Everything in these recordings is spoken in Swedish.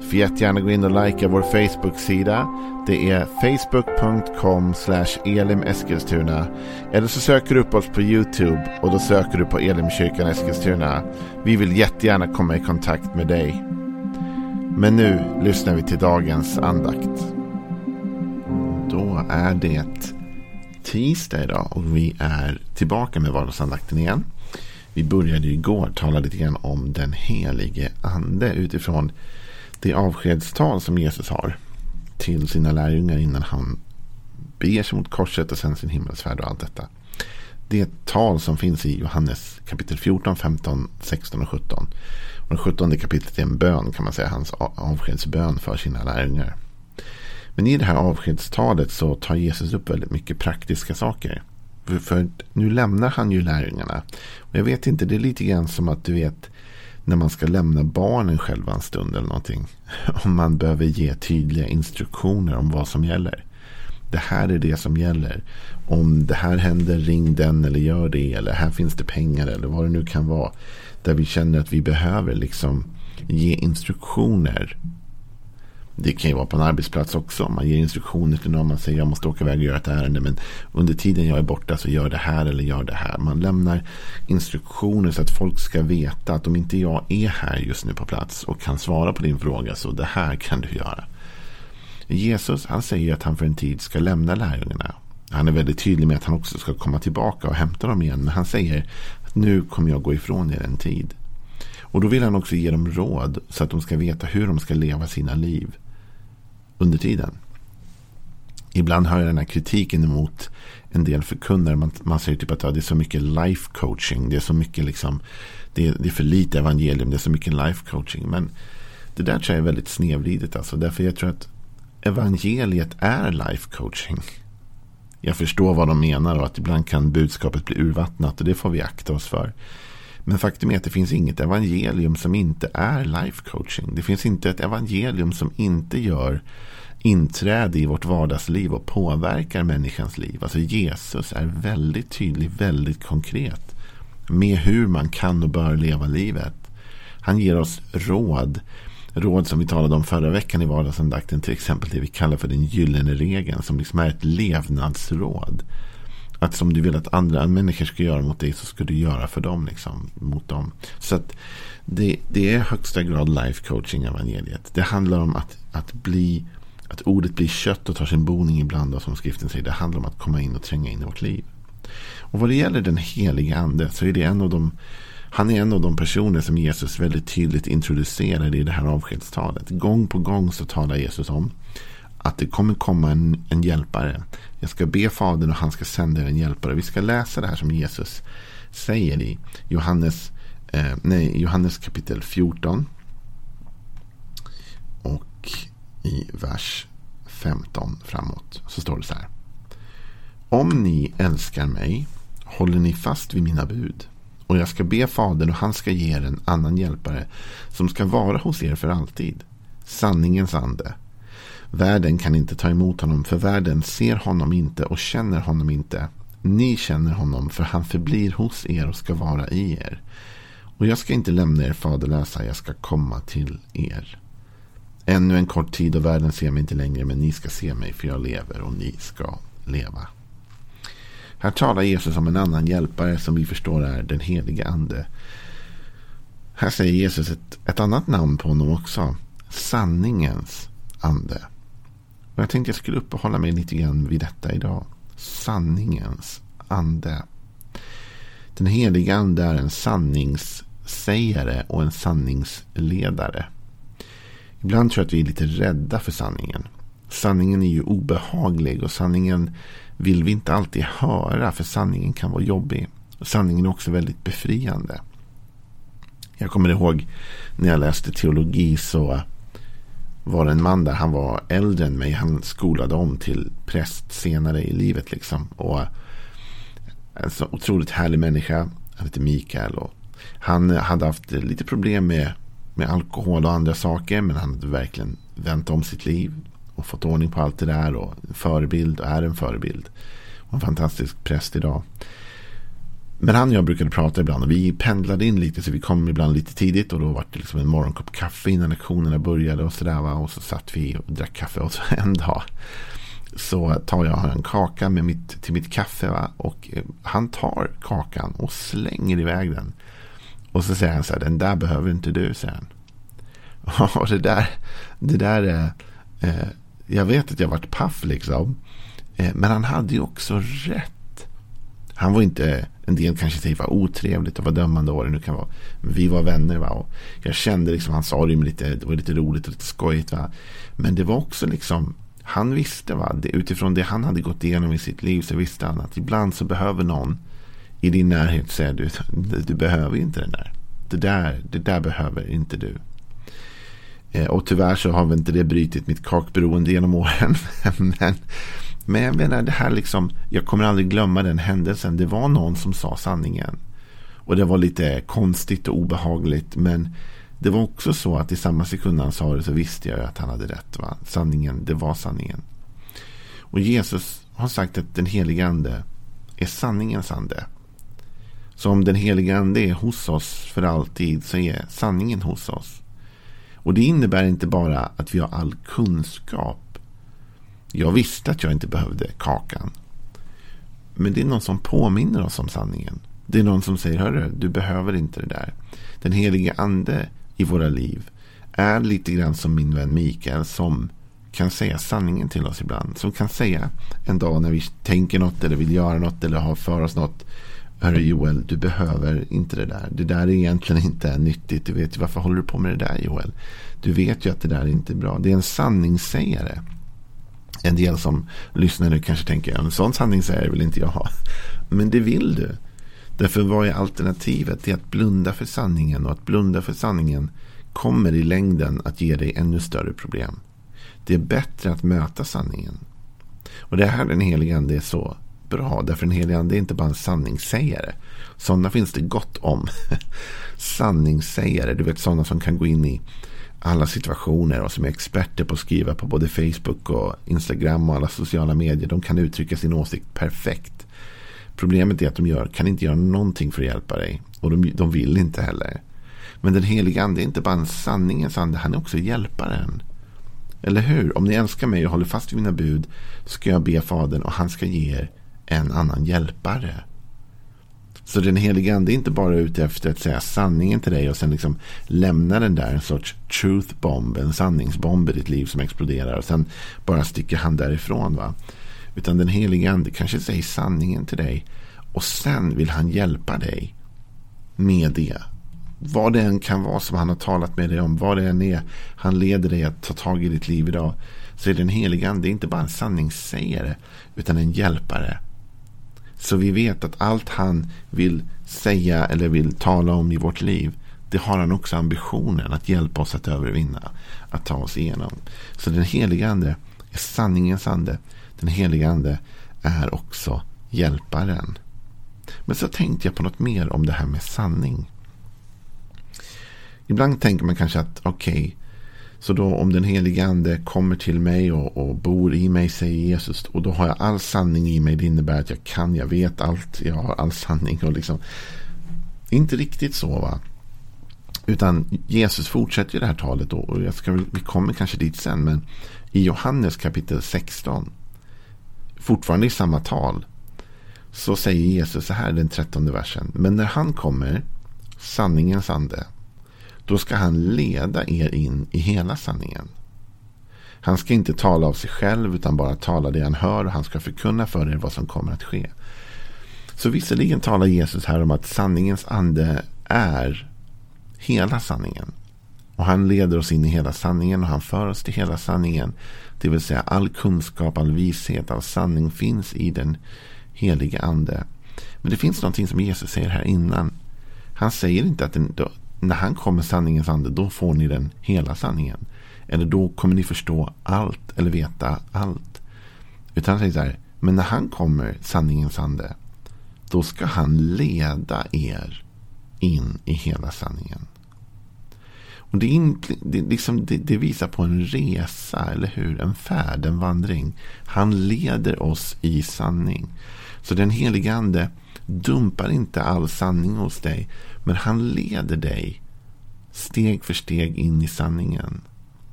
Får jättegärna gå in och likea vår Facebook-sida. Det är facebook.com elimeskilstuna. Eller så söker du upp oss på YouTube och då söker du på Elimkyrkan Eskilstuna. Vi vill jättegärna komma i kontakt med dig. Men nu lyssnar vi till dagens andakt. Då är det tisdag idag och vi är tillbaka med vardagsandakten igen. Vi började igår tala lite grann om den helige ande utifrån det avskedstal som Jesus har till sina lärjungar innan han beger sig mot korset och sen sin himmelsfärd och allt detta. Det är ett tal som finns i Johannes kapitel 14, 15, 16 och 17. Och det 17 kapitlet är en bön kan man säga, hans avskedsbön för sina lärjungar. Men i det här avskedstalet så tar Jesus upp väldigt mycket praktiska saker. För, för nu lämnar han ju lärjungarna. Och jag vet inte, det är lite grann som att du vet när man ska lämna barnen själva en stund eller någonting. Om man behöver ge tydliga instruktioner om vad som gäller. Det här är det som gäller. Om det här händer, ring den eller gör det. Eller här finns det pengar eller vad det nu kan vara. Där vi känner att vi behöver liksom ge instruktioner det kan ju vara på en arbetsplats också. Man ger instruktioner till någon. Man säger jag måste åka iväg och göra ett ärende. Men under tiden jag är borta så gör det här eller gör det här. Man lämnar instruktioner så att folk ska veta att om inte jag är här just nu på plats och kan svara på din fråga så det här kan du göra. Jesus han säger att han för en tid ska lämna lärjungarna. Han är väldigt tydlig med att han också ska komma tillbaka och hämta dem igen. Men han säger att nu kommer jag gå ifrån er en tid. Och då vill han också ge dem råd så att de ska veta hur de ska leva sina liv under tiden. Ibland hör jag den här kritiken emot en del förkunnare. Man, man säger typ att ja, det är så mycket life coaching. Det är så mycket liksom. Det är, det är för lite evangelium. Det är så mycket life coaching. Men det där tror jag är väldigt snedvridet. Alltså. Därför jag tror att evangeliet är life coaching. Jag förstår vad de menar och att ibland kan budskapet bli urvattnat. Och det får vi akta oss för. Men faktum är att det finns inget evangelium som inte är life coaching. Det finns inte ett evangelium som inte gör inträde i vårt vardagsliv och påverkar människans liv. Alltså Jesus är väldigt tydlig, väldigt konkret med hur man kan och bör leva livet. Han ger oss råd. Råd som vi talade om förra veckan i vardagsandakten. Till exempel det vi kallar för den gyllene regeln. Som liksom är ett levnadsråd. Att som du vill att andra människor ska göra mot dig så ska du göra för dem. Liksom, mot dem. Så att det, det är högsta grad life coaching evangeliet. Det handlar om att, att bli att ordet blir kött och tar sin boning ibland. Och som skriften säger. Det handlar om att komma in och tränga in i vårt liv. Och vad det gäller den heliga ande så är det en av de han är en av de personer som Jesus väldigt tydligt introducerar i det här avskedstalet. Gång på gång så talar Jesus om att det kommer komma en, en hjälpare. Jag ska be Fadern och han ska sända er en hjälpare. Vi ska läsa det här som Jesus säger i Johannes, eh, nej, Johannes kapitel 14. Och i vers 15 framåt så står det så här. Om ni älskar mig håller ni fast vid mina bud. Och jag ska be Fadern och han ska ge er en annan hjälpare som ska vara hos er för alltid. Sanningens ande Världen kan inte ta emot honom för världen ser honom inte och känner honom inte. Ni känner honom för han förblir hos er och ska vara i er. Och jag ska inte lämna er faderlösa, jag ska komma till er. Ännu en kort tid och världen ser mig inte längre men ni ska se mig för jag lever och ni ska leva. Här talar Jesus om en annan hjälpare som vi förstår är den helige ande. Här säger Jesus ett, ett annat namn på honom också. Sanningens ande. Och jag tänkte jag skulle uppehålla mig lite grann vid detta idag. Sanningens ande. Den heliga ande är en sanningssägare och en sanningsledare. Ibland tror jag att vi är lite rädda för sanningen. Sanningen är ju obehaglig och sanningen vill vi inte alltid höra för sanningen kan vara jobbig. Sanningen är också väldigt befriande. Jag kommer ihåg när jag läste teologi så var en man där. Han var äldre än mig. Han skolade om till präst senare i livet. liksom. Och En så otroligt härlig människa. Han hette Mikael. Och han hade haft lite problem med, med alkohol och andra saker. Men han hade verkligen vänt om sitt liv. Och fått ordning på allt det där. Och en förebild och är en förebild. Och en fantastisk präst idag. Men han och jag brukade prata ibland och vi pendlade in lite så vi kom ibland lite tidigt och då var det liksom en morgonkopp kaffe innan lektionerna började och sådär. Och så satt vi och drack kaffe och så en dag så tar jag en kaka med mitt, till mitt kaffe va? och eh, han tar kakan och slänger iväg den. Och så säger han så här, den där behöver inte du, säger han. Och det där, det där är, eh, jag vet att jag varit paff liksom. Eh, men han hade ju också rätt. Han var inte, en del kanske säger var otrevligt och var dömande vad det nu kan vara. Men vi var vänner va. Och jag kände liksom, han sa det med lite, det var lite roligt och lite skojigt va. Men det var också liksom, han visste va, det, utifrån det han hade gått igenom i sitt liv så visste han att ibland så behöver någon i din närhet säga du, du behöver inte den där. Det där, det där behöver inte du. Eh, och tyvärr så har väl inte det brytit mitt kakberoende genom åren. men, men jag menar det här liksom, jag kommer aldrig glömma den händelsen. Det var någon som sa sanningen. Och det var lite konstigt och obehagligt. Men det var också så att i samma sekund han sa det så visste jag att han hade rätt. Va? Sanningen, det var sanningen. Och Jesus har sagt att den helige ande är sanningens ande. Så om den helige ande är hos oss för alltid så är sanningen hos oss. Och det innebär inte bara att vi har all kunskap. Jag visste att jag inte behövde kakan. Men det är någon som påminner oss om sanningen. Det är någon som säger, hörru, du behöver inte det där. Den helige ande i våra liv är lite grann som min vän Mikael som kan säga sanningen till oss ibland. Som kan säga en dag när vi tänker något eller vill göra något eller har för oss något. Hörru Joel, du behöver inte det där. Det där är egentligen inte nyttigt. Du vet ju varför håller du på med det där Joel? Du vet ju att det där är inte bra. Det är en sanningssägare. En del som lyssnar nu kanske tänker, en sån sanningssägare vill inte jag ha. Men det vill du. Därför vad är alternativet? Det är att blunda för sanningen. Och att blunda för sanningen kommer i längden att ge dig ännu större problem. Det är bättre att möta sanningen. Och det är här den helige ande är så bra. Därför den helige ande är inte bara en sanningssägare. Sådana finns det gott om. sanningssägare, du vet sådana som kan gå in i alla situationer och som är experter på att skriva på både Facebook och Instagram och alla sociala medier. De kan uttrycka sin åsikt perfekt. Problemet är att de gör, kan inte göra någonting för att hjälpa dig. Och de, de vill inte heller. Men den heliga ande är inte bara en sanningens ande, han är också hjälparen. Eller hur? Om ni älskar mig och håller fast vid mina bud ska jag be Fadern och han ska ge er en annan hjälpare. Så den heliga ande är inte bara ute efter att säga sanningen till dig och sen liksom lämna den där en sorts truth bomb, en sanningsbomb i ditt liv som exploderar och sen bara sticker han därifrån. va. Utan den helige ande kanske säger sanningen till dig. Och sen vill han hjälpa dig med det. Vad det än kan vara som han har talat med dig om. Vad det än är han leder dig att ta tag i ditt liv idag. Så är den helige ande inte bara en sanningssägare. Utan en hjälpare. Så vi vet att allt han vill säga eller vill tala om i vårt liv. Det har han också ambitionen att hjälpa oss att övervinna. Att ta oss igenom. Så den helige ande är sanningens ande. Den helige ande är också hjälparen. Men så tänkte jag på något mer om det här med sanning. Ibland tänker man kanske att okej, okay, så då om den helige ande kommer till mig och, och, bor i mig, säger Jesus, och då har jag all sanning i mig. Det innebär att jag kan, jag vet allt, jag har all sanning. och liksom Inte riktigt så va. Utan Jesus fortsätter ju det här talet då, och jag ska, vi kommer kanske dit sen. Men i Johannes kapitel 16 fortfarande i samma tal, så säger Jesus så här den trettonde versen. Men när han kommer, sanningens ande, då ska han leda er in i hela sanningen. Han ska inte tala av sig själv utan bara tala det han hör och han ska förkunna för er vad som kommer att ske. Så visserligen talar Jesus här om att sanningens ande är hela sanningen. Och han leder oss in i hela sanningen och han för oss till hela sanningen. Det vill säga all kunskap, all vishet, all sanning finns i den helige ande. Men det finns någonting som Jesus säger här innan. Han säger inte att den, när han kommer sanningens ande, då får ni den hela sanningen. Eller då kommer ni förstå allt eller veta allt. Utan han säger så här, men när han kommer sanningens ande, då ska han leda er in i hela sanningen. Och det, det, liksom, det, det, visar på en resa, eller hur? En färd, en vandring. Han leder oss i sanning. Så den helige ande dumpar inte all sanning hos dig. Men han leder dig steg för steg in i sanningen.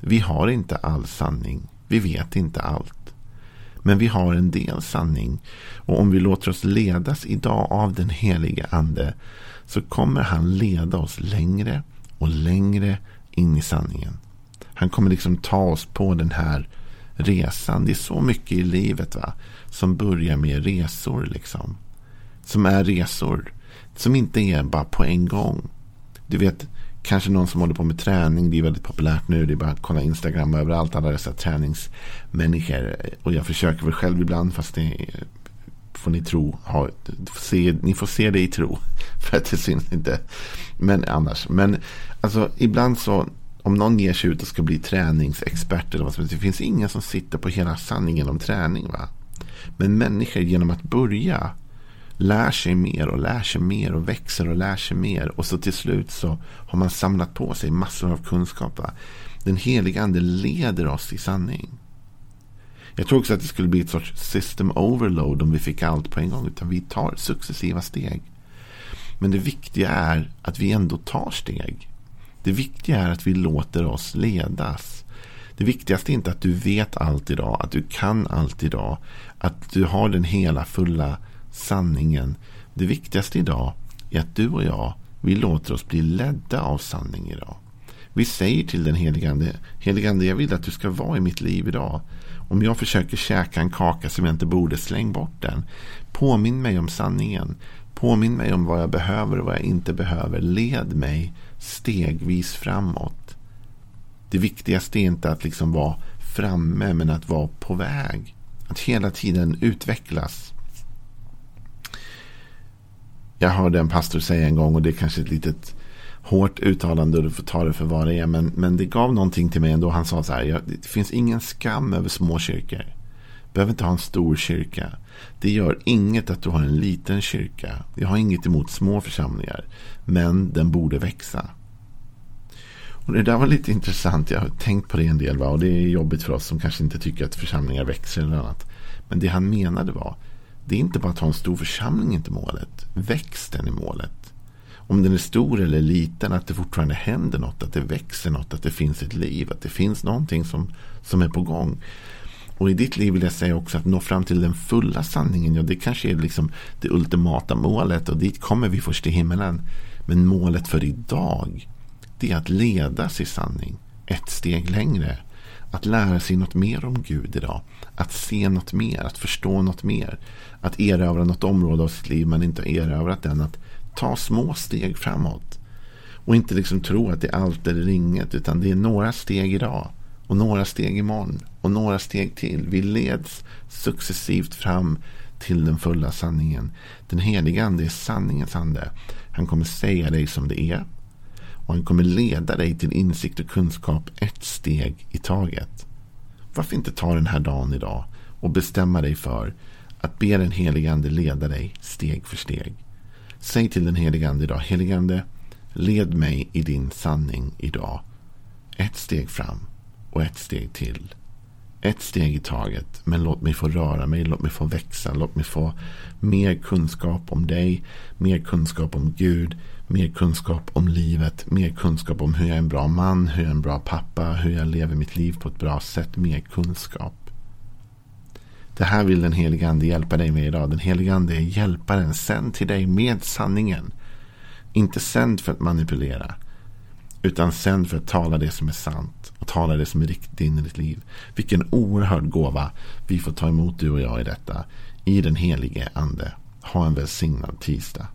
Vi har inte all sanning. Vi vet inte allt. Men vi har en del sanning. Och om vi låter oss ledas idag av den helige ande så kommer han leda oss längre och längre in i sanningen. Han kommer liksom ta oss på den här resan. Det är så mycket i livet va? som börjar med resor. liksom. Som är resor. Som inte är bara på en gång. Du vet, kanske någon som håller på med träning. Det är väldigt populärt nu. Det är bara att kolla Instagram överallt. Alla dessa träningsmänniskor. Och jag försöker väl själv ibland. Fast det får ni tro. Ha, se, ni får se det i tro. För att det syns inte. Men annars. Men alltså ibland så. Om någon ger sig ut och ska bli träningsexpert. Eller vad som helst, det finns inga som sitter på hela sanningen om träning. va. Men människor genom att börja lär sig mer och lär sig mer och växer och lär sig mer. Och så till slut så har man samlat på sig massor av kunskap. Va? Den heliga ande leder oss i sanning. Jag tror också att det skulle bli ett sorts system overload om vi fick allt på en gång. Utan vi tar successiva steg. Men det viktiga är att vi ändå tar steg. Det viktiga är att vi låter oss ledas. Det viktigaste är inte att du vet allt idag, att du kan allt idag, att du har den hela fulla sanningen. Det viktigaste idag är att du och jag, vi låter oss bli ledda av sanning idag. Vi säger till den helige Ande, helige Ande, jag vill att du ska vara i mitt liv idag. Om jag försöker käka en kaka som jag inte borde, släng bort den. Påminn mig om sanningen. Påminn mig om vad jag behöver och vad jag inte behöver. Led mig stegvis framåt. Det viktigaste är inte att liksom vara framme, men att vara på väg. Att hela tiden utvecklas. Jag hörde en pastor säga en gång, och det är kanske ett litet hårt uttalande och du får ta det för vad det är. Men, men det gav någonting till mig ändå. Han sa så här, det finns ingen skam över små kyrkor. Behöver inte ha en stor kyrka. Det gör inget att du har en liten kyrka. Jag har inget emot små församlingar. Men den borde växa. Och Det där var lite intressant. Jag har tänkt på det en del. Va? Och det är jobbigt för oss som kanske inte tycker att församlingar växer eller annat. Men det han menade var. Det är inte bara att ha en stor församling inte målet. Väx den i målet om den är stor eller liten, att det fortfarande händer något, att det växer något, att det finns ett liv, att det finns någonting som, som är på gång. Och i ditt liv vill jag säga också att nå fram till den fulla sanningen, ja det kanske är liksom det ultimata målet och dit kommer vi först till himmelen. Men målet för idag, det är att ledas i sanning ett steg längre. Att lära sig något mer om Gud idag. Att se något mer, att förstå något mer. Att erövra något område av sitt liv man inte har erövrat än. Att ta små steg framåt. Och inte liksom tro att det är allt eller inget. Utan det är några steg idag. Och några steg imorgon. Och några steg till. Vi leds successivt fram till den fulla sanningen. Den heliga ande är sanningens ande. Han kommer säga dig som det är. Och han kommer leda dig till insikt och kunskap ett steg i taget. Varför inte ta den här dagen idag och bestämma dig för att be den helige ande leda dig steg för steg. Säg till den helige Ande idag. Helige Ande, led mig i din sanning idag. Ett steg fram och ett steg till. Ett steg i taget. Men låt mig få röra mig. Låt mig få växa. Låt mig få mer kunskap om dig. Mer kunskap om Gud. Mer kunskap om livet. Mer kunskap om hur jag är en bra man. Hur jag är en bra pappa. Hur jag lever mitt liv på ett bra sätt. Mer kunskap. Det här vill den helige ande hjälpa dig med idag. Den helige ande är hjälparen. Sänd till dig med sanningen. Inte sänd för att manipulera. Utan sänd för att tala det som är sant. Och tala det som är riktigt in i ditt liv. Vilken oerhörd gåva vi får ta emot du och jag i detta. I den helige ande. Ha en välsignad tisdag.